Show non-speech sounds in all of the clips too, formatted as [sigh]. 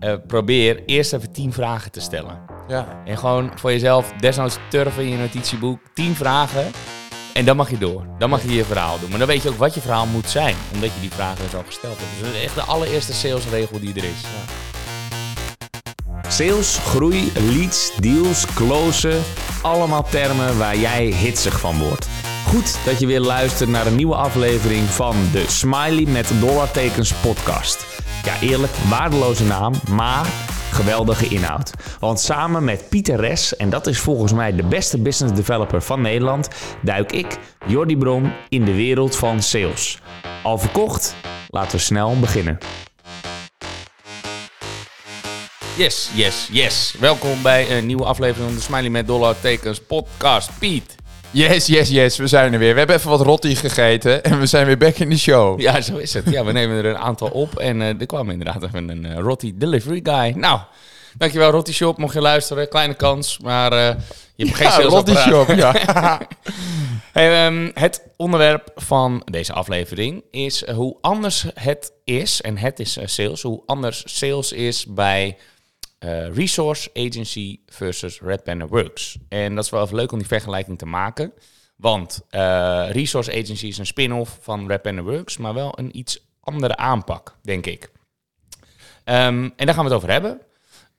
eh, probeer eerst even tien vragen te stellen. Ja. En gewoon voor jezelf, desnoods turven in je notitieboek, tien vragen. En dan mag je door. Dan mag je je verhaal doen. Maar dan weet je ook wat je verhaal moet zijn. Omdat je die vragen dus al gesteld hebt. Dus dat is echt de allereerste salesregel die er is. Sales, groei, leads, deals, closen. Allemaal termen waar jij hitsig van wordt. Goed dat je weer luistert naar een nieuwe aflevering van de Smiley met dollartekens podcast. Ja, eerlijk, waardeloze naam, maar geweldige inhoud. Want samen met Pieter Res, en dat is volgens mij de beste business developer van Nederland, duik ik, Jordi Bron, in de wereld van sales. Al verkocht? Laten we snel beginnen. Yes, yes, yes. Welkom bij een nieuwe aflevering van de Smiley met dollartekens podcast. Piet. Yes, yes, yes. We zijn er weer. We hebben even wat rotti gegeten en we zijn weer back in de show. Ja, zo is het. Ja, we nemen er een aantal op en eh, er kwam inderdaad even een uh, Rotti delivery guy. Nou, dankjewel Rotti Shop, mocht je luisteren. Kleine kans, maar uh, je hebt geen rotti shop, ja. [laughs] [laughs] Hey, ehm, het onderwerp van deze aflevering is eh, hoe anders het is, en het is eh, sales, hoe anders sales is bij eh, Resource Agency versus Red Panda Works. En dat is wel even leuk om die vergelijking te maken. Want eh, Resource Agency is een spin-off van Red Panda Works, maar wel een iets andere aanpak, denk ik. Ehm, en daar gaan we het over hebben.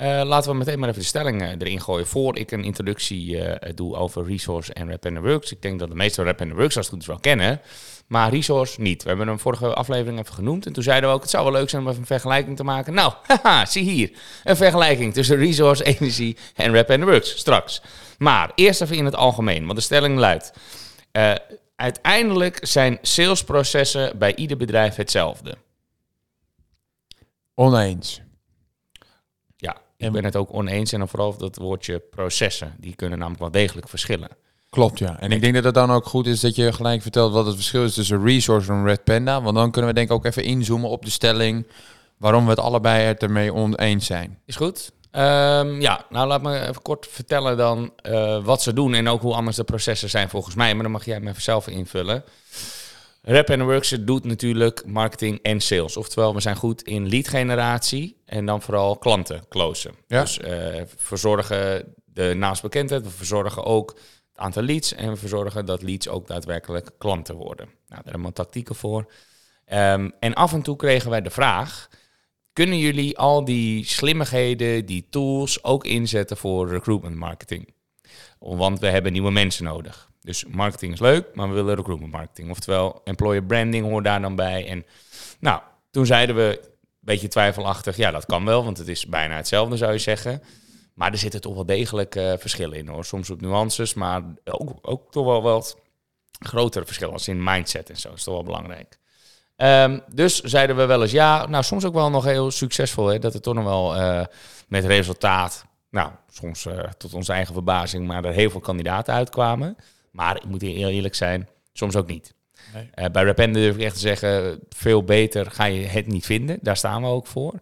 Eh, laten we meteen maar even de stelling eh, erin gooien voor ik een introductie eh, doe over Resource en Red Panda Works. Ik denk dat de meeste Red Panda Works als het goed is wel kennen, maar Resource niet. We hebben hem vorige aflevering even genoemd en toen zeiden we ook, het zou wel leuk zijn om even een vergelijking te maken. Nou, [laughs] zie hier, een vergelijking tussen Resource [laughs] Agency en Red Panda Works straks. Maar eerst even in het algemeen, want de stelling luidt, uiteindelijk zijn salesprocessen bij ieder bedrijf hetzelfde. Oneens. Ik En- ben het ook oneens en dan vooral dat woordje processen. Die kunnen namelijk wel degelijk verschillen. Klopt, ja. En ik denk dat het dan ook goed is dat je gelijk vertelt wat het verschil is tussen Resource en Red Panda. Want dan kunnen we denk ik ook even inzoomen op de stelling waarom we het allebei het ermee oneens zijn. Is goed? Ehm, ja, nou laat me even kort vertellen dan eh, wat ze doen en ook hoe anders de processen zijn volgens mij. Maar dan mag jij me even zelf invullen. Rap and Works doet natuurlijk marketing en sales. Oftewel, we zijn goed in lead generatie en dan vooral klanten closen. Ja. Dus eh, verzorgen de naamsbekendheid, we verzorgen ook het aantal leads en we verzorgen dat leads ook daadwerkelijk klanten worden. Nou, daar hebben we tactieken voor. Ehm, en af en toe kregen wij de vraag, kunnen jullie al die slimmigheden, die tools ook inzetten voor recruitment marketing? Want we hebben nieuwe mensen nodig. Dus marketing is leuk, maar we willen recruitment marketing. Oftewel, employer branding hoort daar dan bij. En nou, toen zeiden we, een beetje twijfelachtig, ja, dat kan wel, want het is bijna hetzelfde, zou je zeggen. Maar er zitten toch wel degelijk eh, verschillen in, hoor. Soms op nuances, maar ook, ook toch wel wat grotere verschillen als in mindset en zo. Dat is toch wel belangrijk. Ehm, dus zeiden we wel eens ja. Nou, soms ook wel nog heel succesvol. Hè, dat het toch nog wel eh, met resultaat. Nou, soms eh, tot onze eigen verbazing, maar er heel veel kandidaten uitkwamen. Maar ik moet heel eerlijk zijn, soms ook niet. Nee. Eh, bij Rapende durf ik echt te zeggen, veel beter ga je het niet vinden. Daar staan we ook voor.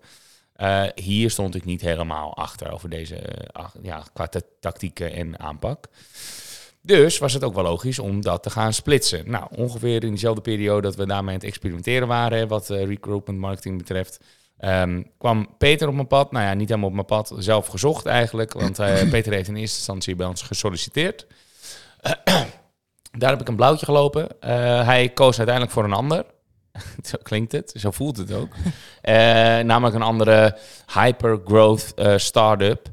Eh, hier stond ik niet helemaal achter over deze, eh, ach- ja, qua ta- tactieken en aanpak. Dus was het ook wel logisch om dat te gaan splitsen. Nou, ongeveer in diezelfde periode dat we daarmee aan het experimenteren waren, wat recruitment marketing betreft, ehm, kwam Peter op mijn pad. Nou ja, niet helemaal op mijn pad, zelf gezocht eigenlijk, want [clears throat] Peter heeft in eerste instantie bij ons gesolliciteerd. Daar heb ik een blauwtje gelopen. Eh, hij koos uiteindelijk voor een ander. [laughs] zo klinkt het, zo voelt het ook. [laughs] Eh, namelijk een andere hyper-growth eh, start-up.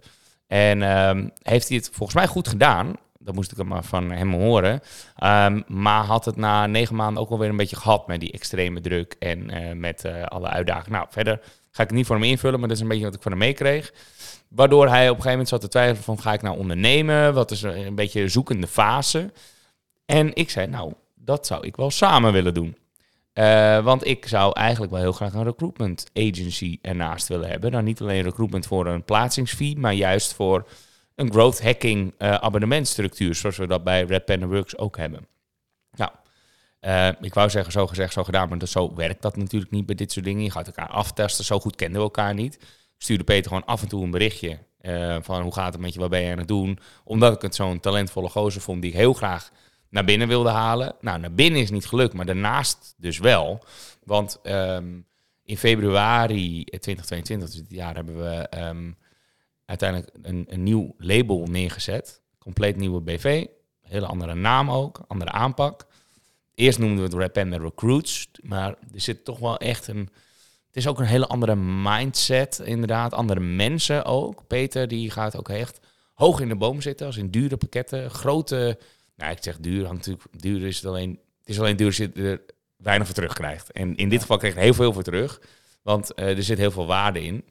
En ehm, heeft hij het volgens mij goed gedaan. Dat moest ik hem maar van hem horen. Ehm, maar had het na negen maanden ook alweer een beetje gehad met die extreme druk en met alle uitdagingen. Nou, verder ga ik het niet voor hem invullen, maar dat is een beetje wat ik van hem meekreeg. Waardoor hij op een gegeven moment zat te twijfelen van ga ik nou ondernemen? Wat is een beetje zoekende fase? En ik zei, nou, dat zou ik wel samen willen doen. Eh, want ik zou eigenlijk wel heel graag een recruitment agency ernaast willen hebben. Dan niet alleen recruitment voor een plaatsingsfee, maar juist voor een growth hacking eh, abonnementstructuur, zoals we dat bij Red Panda Works ook hebben. Eh, ik wou zeggen zo gezegd, zo gedaan, maar dat, zo werkt dat natuurlijk niet bij dit soort dingen. Je gaat elkaar aftesten, zo goed kenden we elkaar niet. Stuurde Peter gewoon af en toe een berichtje eh, van hoe gaat het met je, wat ben je aan het doen? Omdat ik het zo'n talentvolle gozer vond die ik heel graag naar binnen wilde halen. Nou, naar binnen is niet gelukt, maar daarnaast dus wel. Want ehm, in februari 2022, dus dit jaar, hebben we ehm, uiteindelijk een, een nieuw label neergezet. Compleet nieuwe BV. Hele andere naam ook, andere aanpak. Eerst noemden we het Rap and Recruits, maar er zit toch wel echt een... Het is ook een hele andere mindset, inderdaad. Andere mensen ook. Peter, die gaat ook echt hoog in de boom zitten, als in dure pakketten. Grote, nou ik zeg duur, hangt natuurlijk, duur is het alleen... Het is alleen duur als je er weinig voor terugkrijgt. En in dit geval kreeg je heel veel voor terug, want eh, er zit heel veel waarde in.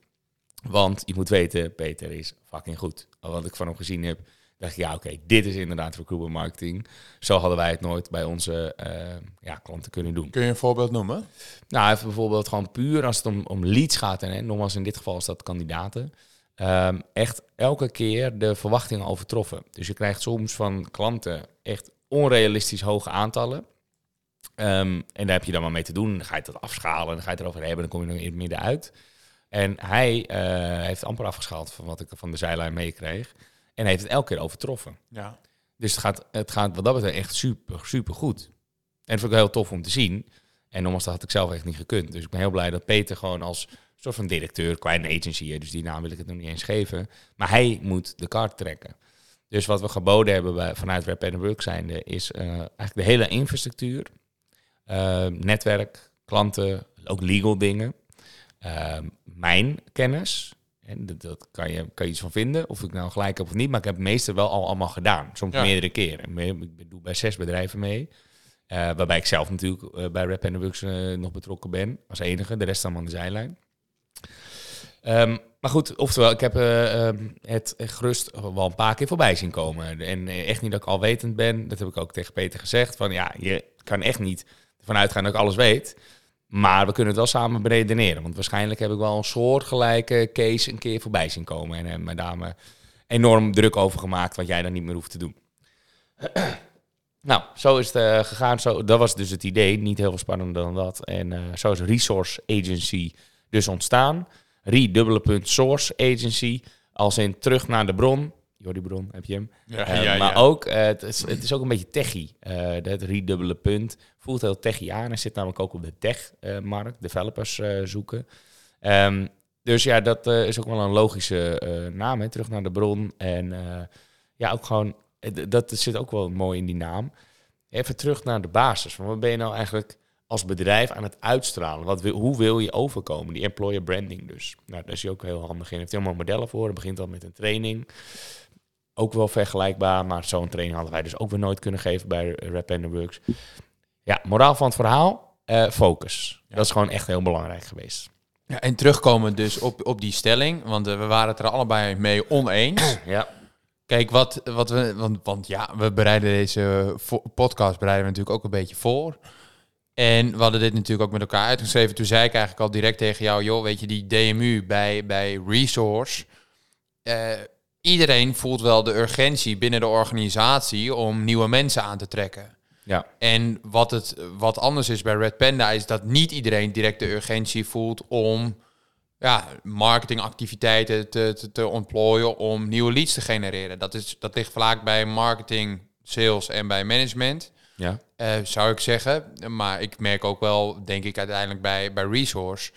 Want je moet weten, Peter is fucking goed. Wat ik van hem gezien heb, dacht ik, ja, oké, dit is inderdaad recruitment marketing. Zo hadden wij het nooit bij onze eh, ja, klanten kunnen doen. Kun je een voorbeeld noemen? Nou, even bijvoorbeeld gewoon puur als het om, om leads gaat. En hè, nogmaals, in dit geval is dat kandidaten. Ehm, echt elke keer de verwachtingen overtroffen. Dus je krijgt soms van klanten echt onrealistisch hoge aantallen. Ehm, en daar heb je dan maar mee te doen. Dan ga je dat afschalen, dan ga je het erover hebben, dan kom je nog in het midden uit. En hij eh, heeft amper afgeschaald van wat ik van de zijlijn meekreeg. En heeft het elke keer overtroffen. Ja. Dus het gaat, het gaat wat dat betreft echt super, super goed. En dat vond ik heel tof om te zien. En nogmaals, dat had ik zelf echt niet gekund. Dus ik ben heel blij dat Peter gewoon als soort van directeur, kleine agency, dus die naam wil ik het nog niet eens geven. Maar hij moet de kaart trekken. Dus wat we geboden hebben bij, vanuit Rap and Work zijnde, is eh, eigenlijk de hele infrastructuur. Uh, netwerk, klanten, ook legal dingen. Uh, mijn kennis. En dat, dat, kan, je, kan je iets van vinden, of ik nou gelijk heb of niet. Maar ik heb het meeste wel al allemaal gedaan. Soms Ja. meerdere keren. Ik doe bij zes bedrijven mee. Eh, waarbij ik zelf natuurlijk eh, bij Rap and Works eh, nog betrokken ben. Als enige. De rest allemaal aan de zijlijn. Ehm, maar goed, oftewel, ik heb eh, ehm, het gerust wel een paar keer voorbij zien komen. En echt niet dat ik alwetend ben. Dat heb ik ook tegen Peter gezegd. Van ja, je kan echt niet ervan uitgaan dat ik alles weet. Maar we kunnen het wel samen beredeneren. Want waarschijnlijk heb ik wel een soortgelijke case een keer voorbij zien komen. En heb me daar me enorm druk over gemaakt wat jij dan niet meer hoeft te doen. [clears throat] nou, zo is het eh, gegaan. Zo, dat was dus het idee. Niet heel veel spannender dan dat. En eh, zo is Resource Agency dus ontstaan. Re, punt, Source Agency. Als in terug naar de bron. Jordi Bron, heb je hem? Ja, Eh, ja, maar ook, eh, het, is, het is ook een beetje techie. Eh het redubbele punt voelt heel techie aan. Hij zit namelijk ook op de tech-markt, developers eh, zoeken. Ehm, dus ja, dat eh, is ook wel een logische eh, naam, hè? terug naar de bron. En eh, ja, ook gewoon, eh, dat zit ook wel mooi in die naam. Even terug naar de basis. Van wat ben je nou eigenlijk als bedrijf aan het uitstralen? Wat wil, hoe wil je overkomen? Die employer branding dus. Nou, daar is hij ook heel handig in. Hij heeft helemaal modellen voor. Het begint al met een training ook wel vergelijkbaar, maar zo'n training hadden wij dus ook weer nooit kunnen geven bij Rap and the Works. Ja, moraal van het verhaal, eh, focus. Ja. Dat is gewoon echt heel belangrijk geweest. Ja, en terugkomen dus op, op die stelling, want eh, we waren het er allebei mee oneens. [clears throat] Ja, Kijk, wat, wat we, want, want ja, we bereiden deze vo- podcast bereiden we natuurlijk ook een beetje voor. En we hadden dit natuurlijk ook met elkaar uitgeschreven. Toen zei ik eigenlijk al direct tegen jou, joh, weet je, die DMU bij, bij Resource. eh, iedereen voelt wel de urgentie binnen de organisatie om nieuwe mensen aan te trekken. ja, En wat, het, wat anders is bij Red Panda is dat niet iedereen direct de urgentie voelt om ja, marketingactiviteiten te, te, te ontplooien om nieuwe leads te genereren. Dat, is, dat ligt vaak bij marketing, sales en bij management, ja, eh, zou ik zeggen. Maar ik merk ook wel, denk ik uiteindelijk bij, bij Resource,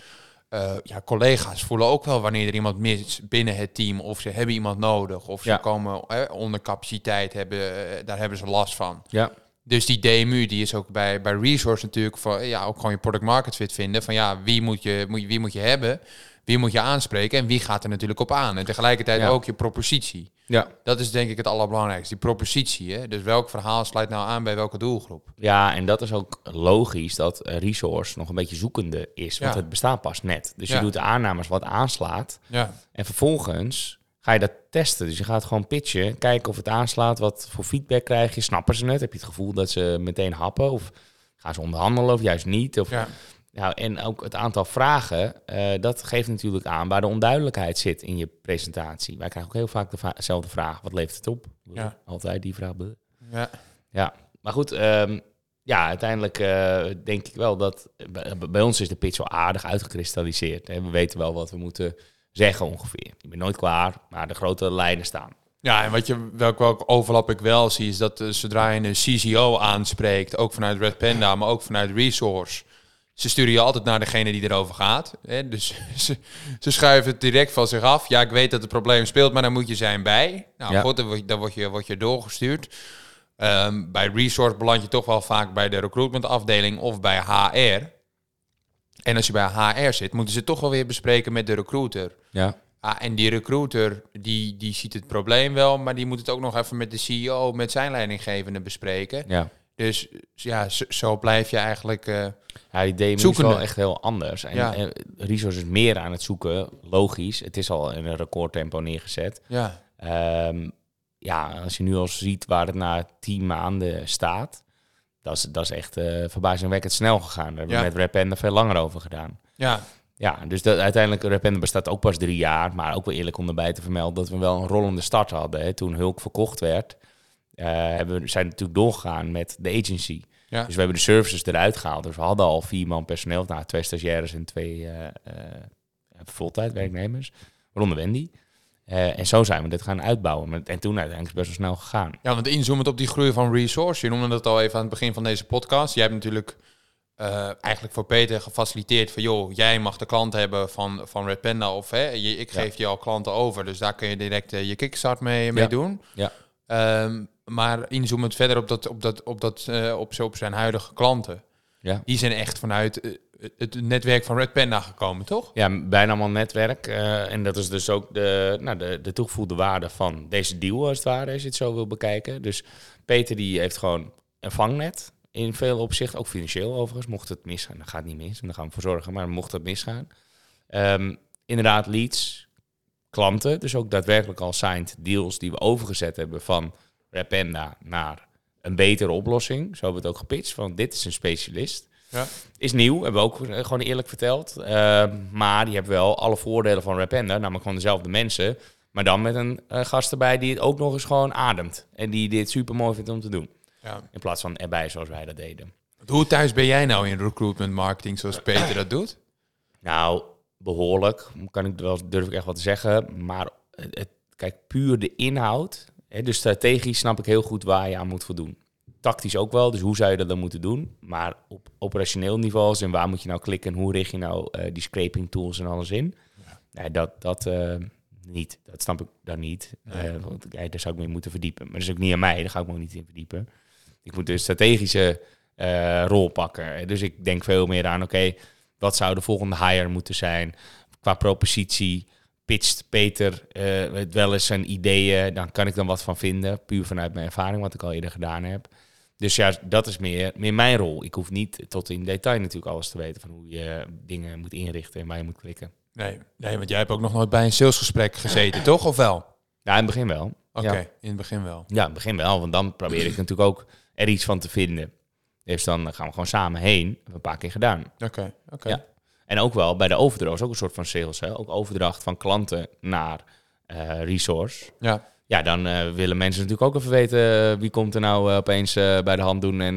eh, ja, collega's voelen ook wel wanneer er iemand mis binnen het team of ze hebben iemand nodig of ze Ja. komen eh, onder capaciteit, hebben, eh, daar hebben ze last van. ja, Dus die DMU, die is ook bij, bij Resource natuurlijk voor ja, ook gewoon je product market fit vinden. Van ja, wie moet je, moet, je- wie moet je hebben? Wie moet je aanspreken? En wie gaat er natuurlijk op aan? En tegelijkertijd Ja. ook je propositie. Ja. Dat is denk ik het allerbelangrijkste, die propositie. Hè? Dus welk verhaal sluit nou aan bij welke doelgroep? Ja, en dat is ook logisch dat Resource nog een beetje zoekende is. Want Ja. het bestaat pas net. Dus Ja. je doet de aannames wat aanslaat. Ja, En vervolgens ga je dat testen. Dus je gaat gewoon pitchen, kijken of het aanslaat. Wat voor feedback krijg je? Snappen ze het? Heb je het gevoel dat ze meteen happen? Of gaan ze onderhandelen of juist niet? Of, ja, Nou, en ook het aantal vragen, eh, dat geeft natuurlijk aan waar de onduidelijkheid zit in je presentatie. Wij krijgen ook heel vaak de va- dezelfde vraag. Wat levert het op? Ja. Altijd die vraag. ja. Ja, maar goed. ehm, ja, uiteindelijk eh, denk ik wel dat... Bij, bij ons is de pitch wel aardig uitgekristalliseerd. Hè. We weten wel wat we moeten zeggen ongeveer. Je bent nooit klaar, maar de grote lijnen staan. Ja, en wat je, welk, welk overlap ik wel zie, is dat eh, zodra je een CCO aanspreekt, ook vanuit Red Panda, maar ook vanuit Resource, ze sturen je altijd naar degene die erover gaat. Hè? Dus [laughs] ze, ze schuiven het direct van zich af. Ja, ik weet dat het probleem speelt, maar dan moet je zijn bij. Nou Ja. goed, dan word je, dan word je, word je doorgestuurd. Ehm, bij Resource beland je toch wel vaak bij de recruitment afdeling of bij HR. En als je bij HR zit, moeten ze toch wel weer bespreken met de recruiter. Ja. Ah, en die recruiter, die, die ziet het probleem wel, maar die moet het ook nog even met de CEO, met zijn leidinggevende bespreken. Ja. Dus ja, zo, zo blijf je eigenlijk... eh, Ja, die is Zoekende. wel echt heel anders. En Ja. is meer aan het zoeken, logisch. Het is al in een recordtempo neergezet. ja, Ehm, ja, als je nu al ziet waar het na tien maanden staat, dat is, dat is echt eh verbazingwekkend snel gegaan. Daar hebben we Ja. met Rapender veel langer over gedaan. ja, Ja, dus dat, uiteindelijk, Rapender bestaat ook pas drie jaar. Maar ook wel eerlijk om erbij te vermelden dat we wel een rollende start hadden. Hè. Toen Hulk verkocht werd, hebben we, zijn natuurlijk doorgegaan met de agency. ja. Dus we hebben de services eruit gehaald. Dus we hadden al vier man personeel. Nou, twee stagiaires en twee eh eh fulltime werknemers. Waaronder Wendy. Eh, en zo zijn we dit gaan uitbouwen. En toen uiteindelijk is het best wel snel gegaan. Ja, want inzoomend op die groei van Resource, je noemde dat al even aan het begin van deze podcast. Jij hebt natuurlijk eh, eigenlijk voor Peter gefaciliteerd van, joh, jij mag de klant hebben van, van Red Panda of hè, je, ik Ja. geef je al klanten over, dus daar kun je direct eh, je kickstart mee, mee Ja. doen. Ja. Ehm, maar inzoomend verder op, dat, op, dat, op, dat, eh, op, zo op zijn huidige klanten. Ja. Die zijn echt vanuit eh, het netwerk van Red Panda gekomen, toch? Ja, bijna allemaal netwerk. eh, en dat is dus ook de, nou, de, de toegevoegde waarde van deze deal, als het ware, als je het zo wil bekijken. Dus Peter die heeft gewoon een vangnet in veel opzichten. Ook financieel overigens. Mocht het misgaan, dan gaat het niet mis. En daar gaan we voor zorgen. Maar mocht het misgaan. Ehm, inderdaad, leads, klanten. Dus ook daadwerkelijk al signed deals die we overgezet hebben van Rapenda naar een betere oplossing. Zo hebben we het ook gepitcht. Van dit is een specialist. Ja. Is nieuw, hebben we ook eh, gewoon eerlijk verteld. Ehm, maar die hebben wel alle voordelen van Rapenda. Namelijk gewoon dezelfde mensen. Maar dan met een eh, gast erbij die het ook nog eens gewoon ademt. En die dit super mooi vindt om te doen. Ja. In plaats van erbij zoals wij dat deden. Hoe thuis ben jij nou in recruitment marketing zoals Peter dat doet? Nou, behoorlijk, kan ik wel, durf ik echt wat te zeggen. Maar het- kijk, puur de inhoud. Dus strategisch snap ik heel goed waar je aan moet voldoen. Tactisch ook wel, dus hoe zou je dat dan moeten doen? Maar op operationeel niveau, en waar moet je nou klikken... en hoe richt je nou eh, die scraping tools en alles in? Nee, dat, dat eh, niet. Dat snap ik dan niet. Eh, want ja, daar zou ik me in moeten verdiepen. Maar dat is ook niet aan mij, daar ga ik me ook niet in verdiepen. Ik moet de strategische rol pakken. Dus ik denk veel meer aan, oké, wat zou de volgende hire moeten zijn? Qua propositie, pitcht Peter het wel eens zijn ideeën, dan kan ik dan wat van vinden, puur vanuit mijn ervaring, wat ik al eerder gedaan heb. Dus ja, dat is meer, meer mijn rol. Ik hoef niet tot in detail natuurlijk alles te weten van hoe je dingen moet inrichten en waar je moet klikken. Nee, nee, want jij hebt ook nog nooit bij een salesgesprek gezeten, toch? Of wel? Ja, in het begin wel. Oké, Ja. in het begin wel. Ja, in het begin wel, want dan probeer ik natuurlijk ook er iets van te vinden. Dus dan gaan we gewoon samen heen. Hebben we een paar keer gedaan. Oké, oké. Ja. En ook wel bij de overdracht, is ook een soort van sales. Hè? Ook overdracht van klanten naar eh, resource. Ja. Ja, dan eh, willen mensen natuurlijk ook even weten eh, wie komt er nou opeens bij de hand doen. En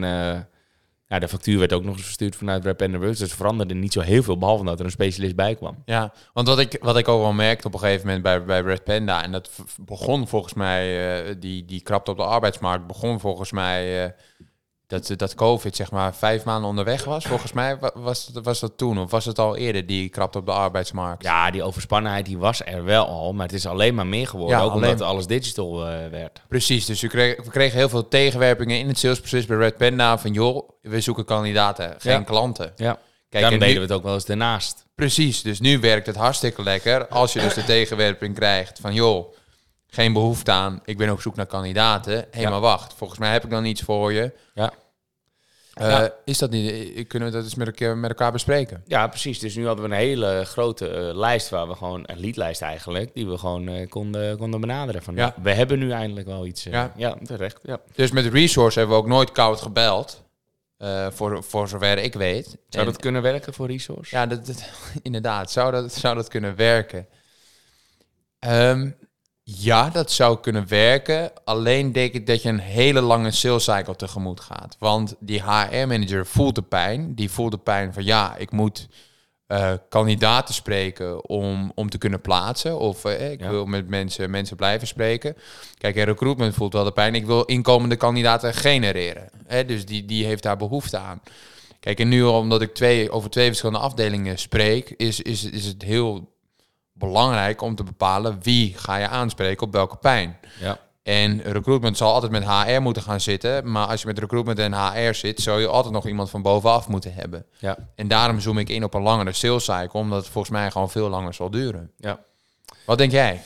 ja, de factuur werd ook nog eens verstuurd vanuit Rap and the Works. Dus er veranderde niet zo heel veel, behalve dat er een specialist bij kwam. Ja, want wat ik, wat ik ook wel merkte op een gegeven moment bij, bij Red Panda, en dat begon volgens mij, die, die krapte op de arbeidsmarkt, begon volgens mij dat, dat COVID zeg maar vijf maanden onderweg was. Volgens mij wa- was, dat- was dat toen, of was het al eerder, die krapte op de arbeidsmarkt? Ja, die overspannenheid die was er wel al, maar het is alleen maar meer geworden. Ja, ook omdat alles digital eh, werd. Precies, dus we kregen, we kregen heel veel tegenwerpingen in het salesproces bij Red Panda van joh, we zoeken kandidaten, geen Ja. klanten. Ja, Kijk, dan en deden we het ook wel eens daarnaast. Precies, dus nu werkt het hartstikke lekker. Als je dus de tegenwerping krijgt van joh, geen behoefte aan, ik ben op zoek naar kandidaten. Hé, Ja. maar wacht, volgens mij heb ik dan iets voor je. Ja. Eh, Ja. Is dat niet, eh, kunnen we dat eens met elkaar, met elkaar bespreken? Ja, precies. Dus nu hadden we een hele grote eh, lijst waar we gewoon, een leadlijst eigenlijk, die we gewoon konden, konden benaderen. Van, Ja. We hebben nu eindelijk wel iets. Ja. ja. terecht. Ja. Dus met Resource hebben we ook nooit koud gebeld, voor, voor zover ik weet. Zou En- dat kunnen werken voor Resource? Ja, dat, dat- [laughs] inderdaad. Zou dat, zou dat kunnen werken? Ehm, ja, dat zou kunnen werken. Alleen denk ik dat je een hele lange sales cycle tegemoet gaat. Want die HR-manager voelt de pijn. Die voelt de pijn van ja, ik moet eh, kandidaten spreken om, om te kunnen plaatsen. Of eh, ik Ja. wil met mensen, mensen blijven spreken. Kijk, en recruitment voelt wel de pijn. Ik wil inkomende kandidaten genereren. Hè, dus die, die heeft daar behoefte aan. Kijk, en nu omdat ik twee, over twee verschillende afdelingen spreek, is, is, is het heel belangrijk om te bepalen wie ga je aanspreken op welke pijn. Ja. En recruitment zal altijd met HR moeten gaan zitten. Maar als je met recruitment en HR zit, zou je altijd nog iemand van bovenaf moeten hebben. Ja. En daarom zoom ik in op een langere sales cycle, omdat het volgens mij gewoon veel langer zal duren. Ja. Wat denk jij?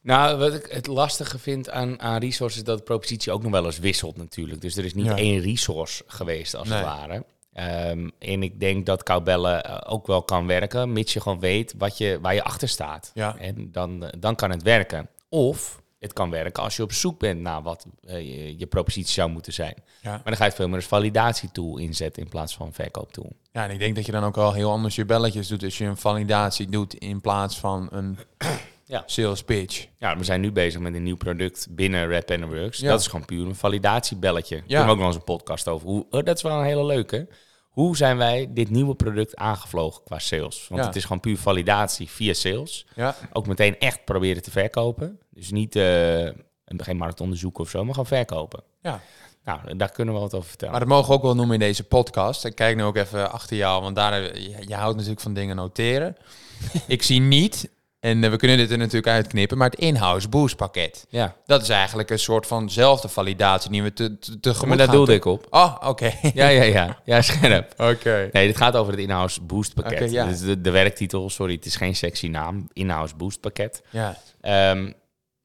Nou, wat ik het lastige vind aan, aan resources, is dat de propositie ook nog wel eens wisselt natuurlijk. Dus er is niet Ja. één resource geweest, als Nee. het ware. Ehm, en ik denk dat koudbellen eh, ook wel kan werken, mits je gewoon weet wat je, waar je achter staat. Ja. En dan, eh, dan kan het werken. Of het kan werken als je op zoek bent naar wat eh, je, je propositie zou moeten zijn. Ja. Maar dan ga je het veel meer als validatietool inzetten in plaats van verkooptool. Ja, en ik denk dat je dan ook wel heel anders je belletjes doet als je een validatie doet in plaats van een [clears throat] Ja. sales pitch. Ja, we zijn nu bezig met een nieuw product binnen Rap Works. Ja. Dat is gewoon puur een validatiebelletje. Daar Ja. we ook nog eens een podcast over. Hoe, oh, dat is wel een hele leuke. Hoe zijn wij dit nieuwe product aangevlogen qua sales? Want Ja. het is gewoon puur validatie via sales. Ja, Ook meteen echt proberen te verkopen. Dus niet eh, geen marktonderzoek of zo, maar gewoon verkopen. ja. Nou, daar kunnen we wat over vertellen. Maar dat mogen we ook wel noemen in deze podcast. Ik kijk nu ook even achter jou, want daar, je, je houdt natuurlijk van dingen noteren. [laughs] ik zie niet, en eh, we kunnen dit er natuurlijk uitknippen, maar het in-house boost pakket. ja, Dat is eigenlijk een soort vanzelfde validatie die we te, te, tegemoet maar daar doelde ik op. Oh, oké. Ja, ja, ja. Ja, scherp. [laughs] Oké. Nee, dit gaat over het in-house boost pakket. Ja. Dus de, de werktitel, sorry, het is geen sexy naam. In-house boost pakket. Ja. Ehm,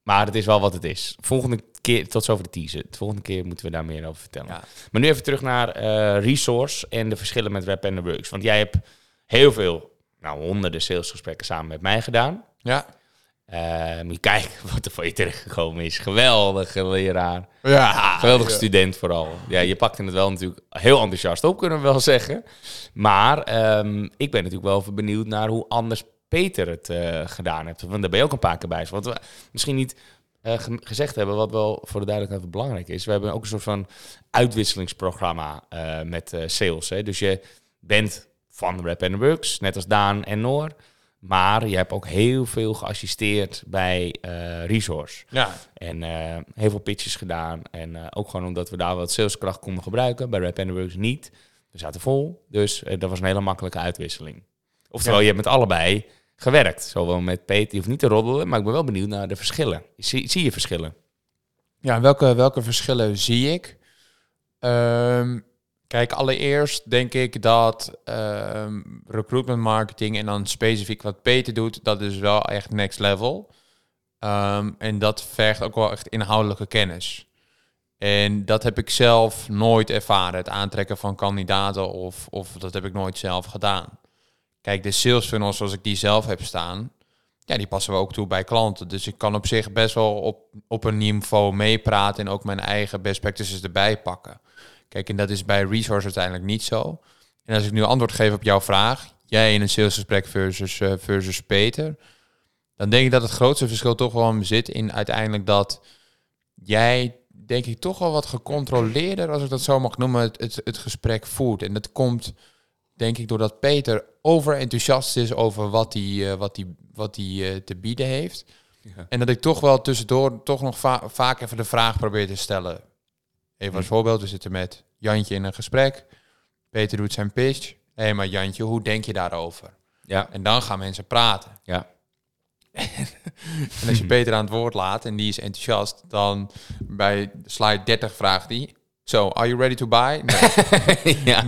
maar het is wel wat het is. Volgende keer, tot zover de teaser. De volgende keer moeten we daar meer over vertellen. Ja. Maar nu even terug naar eh, Resource en de verschillen met Rap and the Works. Want jij hebt heel veel, nou honderden salesgesprekken samen met mij gedaan. Ja. Eh, moet je kijken wat er voor je terechtgekomen is. Geweldige leraar. Ja. Geweldige student vooral. Ja, je pakte het wel natuurlijk heel enthousiast op, kunnen we wel zeggen. Maar ehm, ik ben natuurlijk wel even benieuwd naar hoe anders Peter het eh, gedaan heeft. Want daar ben je ook een paar keer bij. Wat we misschien niet eh, ge- gezegd hebben, wat wel voor de duidelijkheid belangrijk is. We hebben ook een soort van uitwisselingsprogramma met sales. Hè. Dus je bent van Rap and Works, net als Daan en Noor. Maar je hebt ook heel veel geassisteerd bij eh, Resource. Ja. En eh, heel veel pitches gedaan. En eh, ook gewoon omdat we daar wat saleskracht konden gebruiken. Bij Rap Works niet. We zaten vol. Dus dat was een hele makkelijke uitwisseling. Oftewel, Ja. je hebt met allebei gewerkt. Zowel met Peter, die hoeft niet te roddelen. Maar ik ben wel benieuwd naar de verschillen. Zie, zie je verschillen? Ja, welke, welke verschillen zie ik? Ehm, kijk, allereerst denk ik dat ehm, recruitment marketing en dan specifiek wat Peter doet, dat is wel echt next level. Ehm, en dat vergt ook wel echt inhoudelijke kennis. En dat heb ik zelf nooit ervaren, het aantrekken van kandidaten of, of dat heb ik nooit zelf gedaan. Kijk, de sales funnels zoals ik die zelf heb staan, ja, die passen we ook toe bij klanten. Dus ik kan op zich best wel op, op een niveau meepraten en ook mijn eigen best practices erbij pakken. Kijk, en dat is bij Resource uiteindelijk niet zo. En als ik nu antwoord geef op jouw vraag, jij in een salesgesprek versus, eh, versus Peter, dan denk ik dat het grootste verschil toch wel zit in uiteindelijk dat jij, denk ik, toch wel wat gecontroleerder, als ik dat zo mag noemen, het, het, het gesprek voert. En dat komt, denk ik, doordat Peter overenthousiast is over wat hij, eh, wat wat eh, te bieden heeft. Ja. En dat ik toch wel tussendoor toch nog va- vaak even de vraag probeer te stellen. Even als Hm. voorbeeld, we zitten met Jantje in een gesprek. Peter doet zijn pitch. Hé, hey, maar Jantje, hoe denk je daarover? Ja, En dan gaan mensen praten. ja. En als je Peter aan het woord laat en die is enthousiast, dan bij slide 30 vraagt hij... So, are you ready to buy? [laughs] Nee. ja.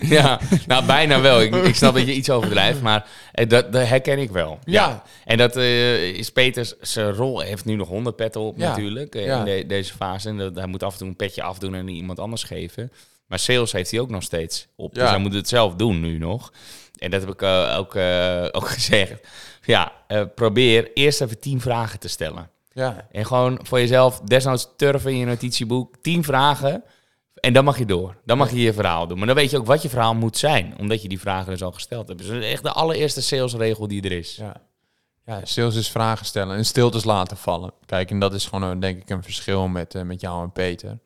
[laughs] ja, nou bijna wel. Ik, ik snap dat je iets overdrijft, maar eh, dat, dat herken ik wel. Ja. En dat eh, is Peters zijn rol. Heeft nu nog honderd petten op Ja. natuurlijk eh, Ja. in de- deze fase. En dat, hij moet af en toe een petje afdoen en iemand anders geven. Maar sales heeft hij ook nog steeds op. Ja. Dus hij moet het zelf doen nu nog. En dat heb ik ook, [laughs] ook gezegd. Ja, probeer eerst even tien vragen te stellen. Ja, En gewoon voor jezelf, desnoods turven in je notitieboek, tien vragen. En dan mag je door. Dan mag je je verhaal doen. Maar dan weet je ook wat je verhaal moet zijn. Omdat je die vragen dus al gesteld hebt. Dus dat is echt de allereerste salesregel die er is. ja. Ja, sales is vragen stellen en stiltes laten vallen. Kijk, en dat is gewoon een, denk ik een verschil met, eh, met jou en Peter.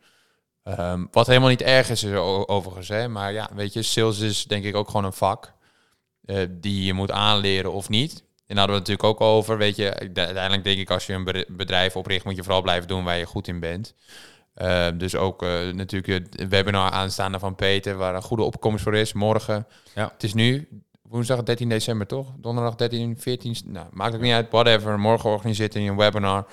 Ehm, wat helemaal niet erg is, overigens. Hè? Maar ja, weet je, sales is denk ik ook gewoon een vak eh, die je moet aanleren of niet. En daar hadden we het natuurlijk ook over. Weet je, uiteindelijk denk ik als je een bedrijf opricht, moet je vooral blijven doen waar je goed in bent. Eh, dus ook eh, natuurlijk het webinar aanstaande van Peter, waar een goede opkomst voor is, morgen. Ja. Het is nu woensdag 13 december, toch? Donderdag 13, 14, nou, maakt ook niet uit, whatever. Morgen organiseert hij een webinar.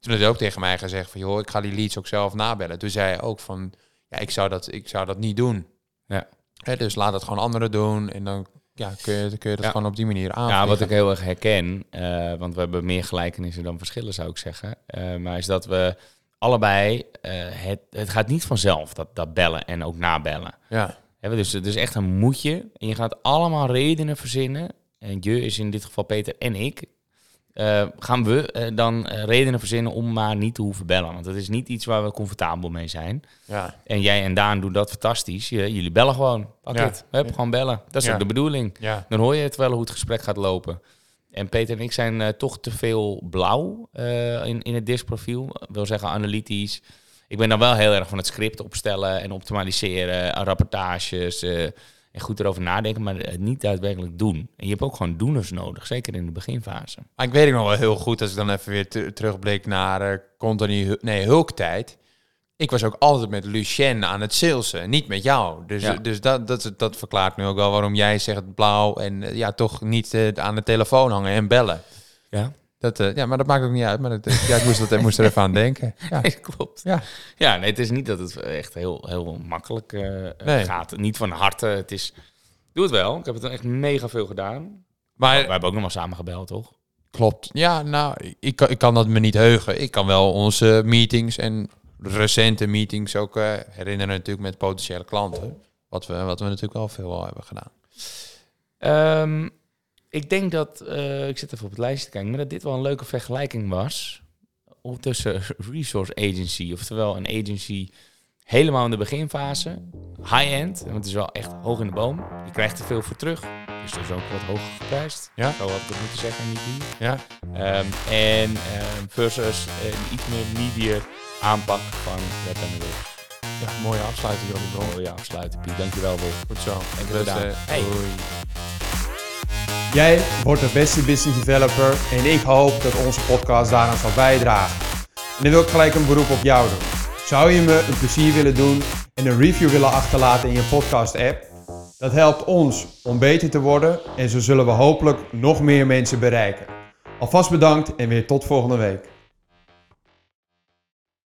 Toen had hij ook tegen mij gezegd van, joh, ik ga die leads ook zelf nabellen. Toen zei hij ook van, ja, ik zou dat, ik zou dat niet doen. Ja. Hè, dus laat het gewoon anderen doen en dan ja, kun, je, kun je dat Ja. gewoon op die manier aan. Ja, wat ik heel erg herken, eh, want we hebben meer gelijkenissen dan verschillen, zou ik zeggen. Eh, maar is dat we allebei, eh, het, het gaat niet vanzelf, dat, dat bellen en ook nabellen. Ja, Hè, dus het is echt een moedje. En je gaat allemaal redenen verzinnen. En je is in dit geval Peter en ik. eh, gaan we eh, dan redenen verzinnen om maar niet te hoeven bellen. Want dat is niet iets waar we comfortabel mee zijn. ja, En jij en Daan doen dat fantastisch. Jullie bellen gewoon. Pak Ja. het. Hup, gewoon bellen. Dat is ook de bedoeling. ja. Dan hoor je het wel hoe het gesprek gaat lopen. En Peter en ik zijn eh, toch te veel blauw eh, in, in het diskprofiel. wil zeggen analytisch. Ik ben dan wel heel erg van het script opstellen en optimaliseren, aan rapportages eh, en goed erover nadenken, maar het niet daadwerkelijk doen. En je hebt ook gewoon doeners nodig, zeker in de beginfase. Maar ik weet ook nog wel heel goed, als ik dan even weer te- terugblik naar eh Company, Hu- nee, Hulktijd. Ik was ook altijd met Lucien aan het salesen, niet met jou. Dus, Ja. dus dat, dat, dat verklaart nu ook wel waarom jij zegt blauw en eh, ja, toch niet eh, aan de telefoon hangen en bellen. Ja, Dat, eh, ja, maar dat maakt ook niet uit. Maar dat, ja, ik moest, dat, moest er even aan denken. [laughs] Ja. klopt. Ja. Ja, nee, het is niet dat het echt heel, heel makkelijk Nee. gaat. Niet van harte. Het is, doe het wel. Ik heb het echt mega veel gedaan. Maar We hebben ook nog maar samen gebeld, toch? Klopt. Ja, nou, ik ik kan dat me niet heugen. Ik kan wel onze meetings en recente meetings ook eh, herinneren natuurlijk met potentiële klanten. Wat we, wat we natuurlijk wel veel al hebben gedaan. Ehm, ik denk dat, eh, ik zit even op het lijstje te kijken, maar dat dit wel een leuke vergelijking was tussen resource agency, oftewel een agency helemaal in de beginfase, high-end, want het is wel echt hoog in de boom. Je krijgt er veel voor terug, dus dat is ook wat hoger geprijsd. Ja. Zo had ik het moeten zeggen, niet die. Ja. Ehm, en ehm, versus een iets meer media aanpak van Web en Web. ja, mooie afsluiting, Jordi Bron. Mooie afsluiten, Piet. Dankjewel, Wolf. Goed zo. Dus, gedaan. eh, Hey. doei. Jij wordt de beste business developer en ik hoop dat onze podcast daaraan zal bijdragen. En dan wil ik gelijk een beroep op jou doen. Zou je me een plezier willen doen en een review willen achterlaten in je podcast app? Dat helpt ons om beter te worden en zo zullen we hopelijk nog meer mensen bereiken. Alvast bedankt en weer tot volgende week.